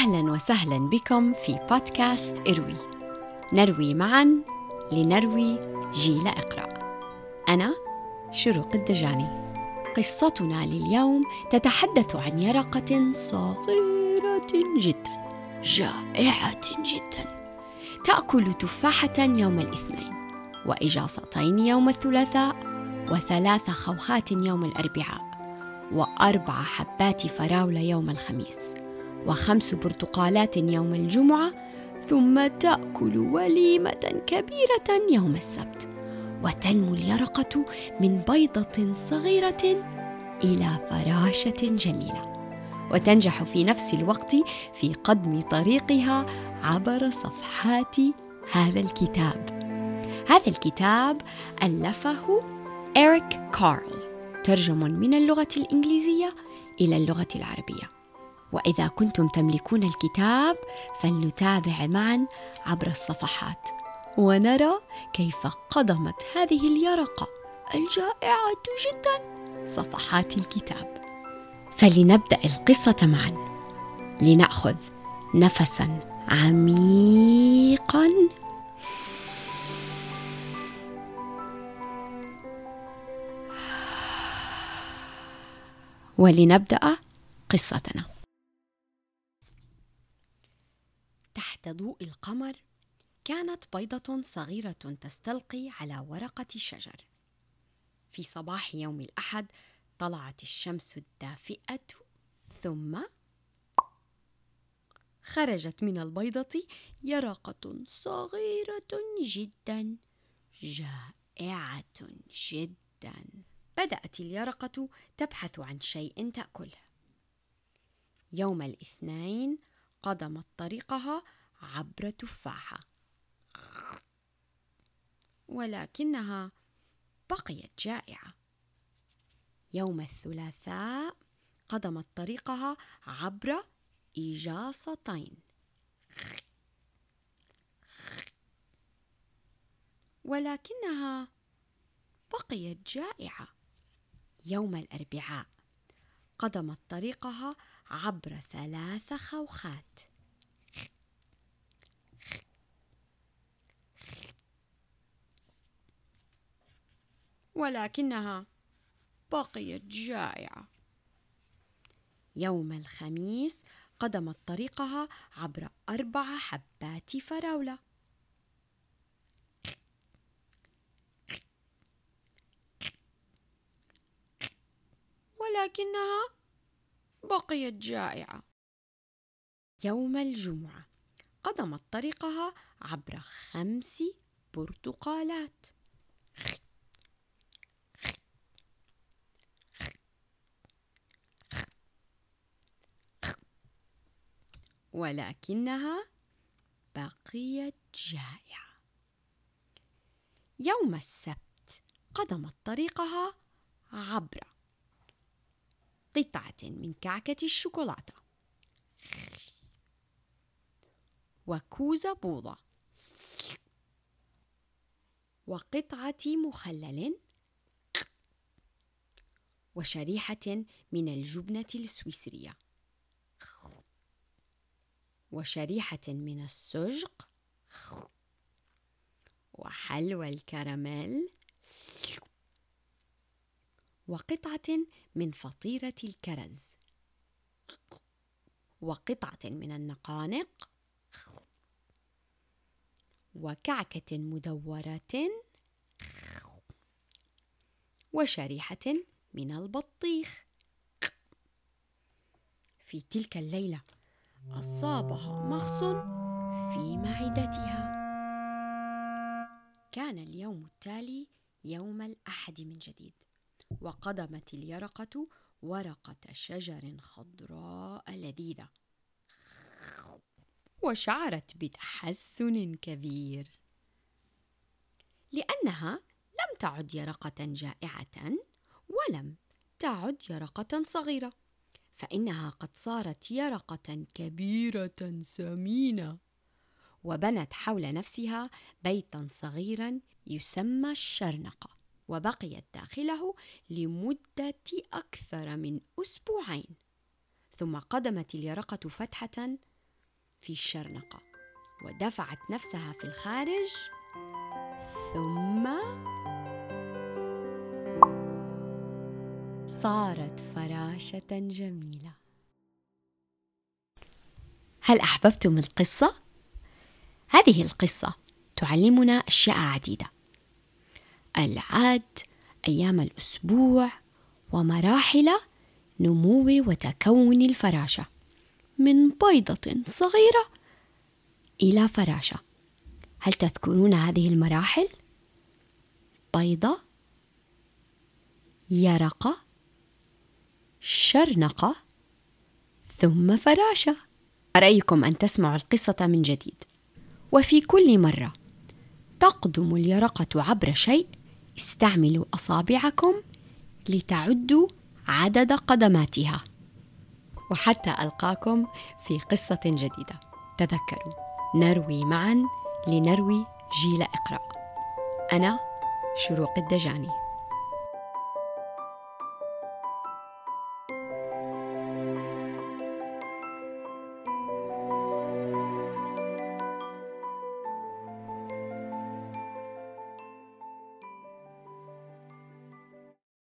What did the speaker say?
أهلا وسهلا بكم في بودكاست إروي. نروي معا لنروي جيل إقرأ. أنا شروق الدجاني. قصتنا لليوم تتحدث عن يرقة صغيرة جدا. جائعة جدا. تأكل تفاحة يوم الاثنين وإجاصتين يوم الثلاثاء وثلاث خوخات يوم الأربعاء وأربع حبات فراولة يوم الخميس. وخمس برتقالات يوم الجمعة ثم تأكل وليمة كبيرة يوم السبت. وتنمو اليرقة من بيضة صغيرة إلى فراشة جميلة. وتنجح في نفس الوقت في قدم طريقها عبر صفحات هذا الكتاب. هذا الكتاب ألفه إريك كارل ترجم من اللغة الإنجليزية إلى اللغة العربية. وإذا كنتم تملكون الكتاب فلنتابع معا عبر الصفحات. ونرى كيف قدمت هذه اليرقة الجائعة جدا صفحات الكتاب. فلنبدأ القصة معا. لنأخذ نفسا عميقا. ولنبدأ قصتنا. تحت ضوء القمر كانت بيضة صغيرة تستلقي على ورقة شجر. في صباح يوم الأحد طلعت الشمس الدافئة ثم خرجت من البيضة يرقة صغيرة جدا جائعة جدا. بدأت اليرقة تبحث عن شيء تأكله. يوم الاثنين قدمت طريقها عبر تفاحة. ولكنها بقيت جائعة. يوم الثلاثاء قدمت طريقها عبر إجاصتين. ولكنها بقيت جائعة. يوم الأربعاء قدمت طريقها عبر ثلاث خوخات. ولكنها بقيت جائعة. يوم الخميس قدمت طريقها عبر أربع حبات فراولة. ولكنها بقيت جائعة. يوم الجمعة قدمت طريقها عبر خمس برتقالات. ولكنها بقيت جائعة. يوم السبت قدمت طريقها عبر قطعة من كعكة الشوكولاتة. وكوز بوضة. وقطعة مخلل. وشريحة من الجبنة السويسرية. وشريحة من السجق وحلوى الكراميل وقطعة من فطيرة الكرز وقطعة من النقانق وكعكة مدورة وشريحة من البطيخ. في تلك الليلة أصابها مغص في معدتها. كان اليوم التالي يوم الأحد من جديد وقدمت اليرقة ورقة شجر خضراء لذيذة وشعرت بتحسن كبير. لأنها لم تعد يرقة جائعة ولم تعد يرقة صغيرة. فإنها قد صارت يرقة كبيرة سمينة وبنت حول نفسها بيتا صغيرا يسمى الشرنقة وبقيت داخله لمدة أكثر من أسبوعين. ثم قدمت اليرقة فتحة في الشرنقة ودفعت نفسها في الخارج ثم صارت فراشة جميلة هل أحببتم القصة؟ هذه القصة تعلمنا أشياء عديدة العد أيام الأسبوع ومراحل نمو وتكون الفراشة من بيضة صغيرة إلى فراشة هل تذكرون هذه المراحل؟ بيضة يرقة شرنقة ثم فراشة. أرأيكم أن تسمعوا القصة من جديد؟ وفي كل مرة تقدم اليرقة عبر شيء استعملوا أصابعكم لتعدوا عدد قدماتها. وحتى ألقاكم في قصة جديدة. تذكروا نروي معا لنروي جيل اقرأ أنا شروق الدجاني.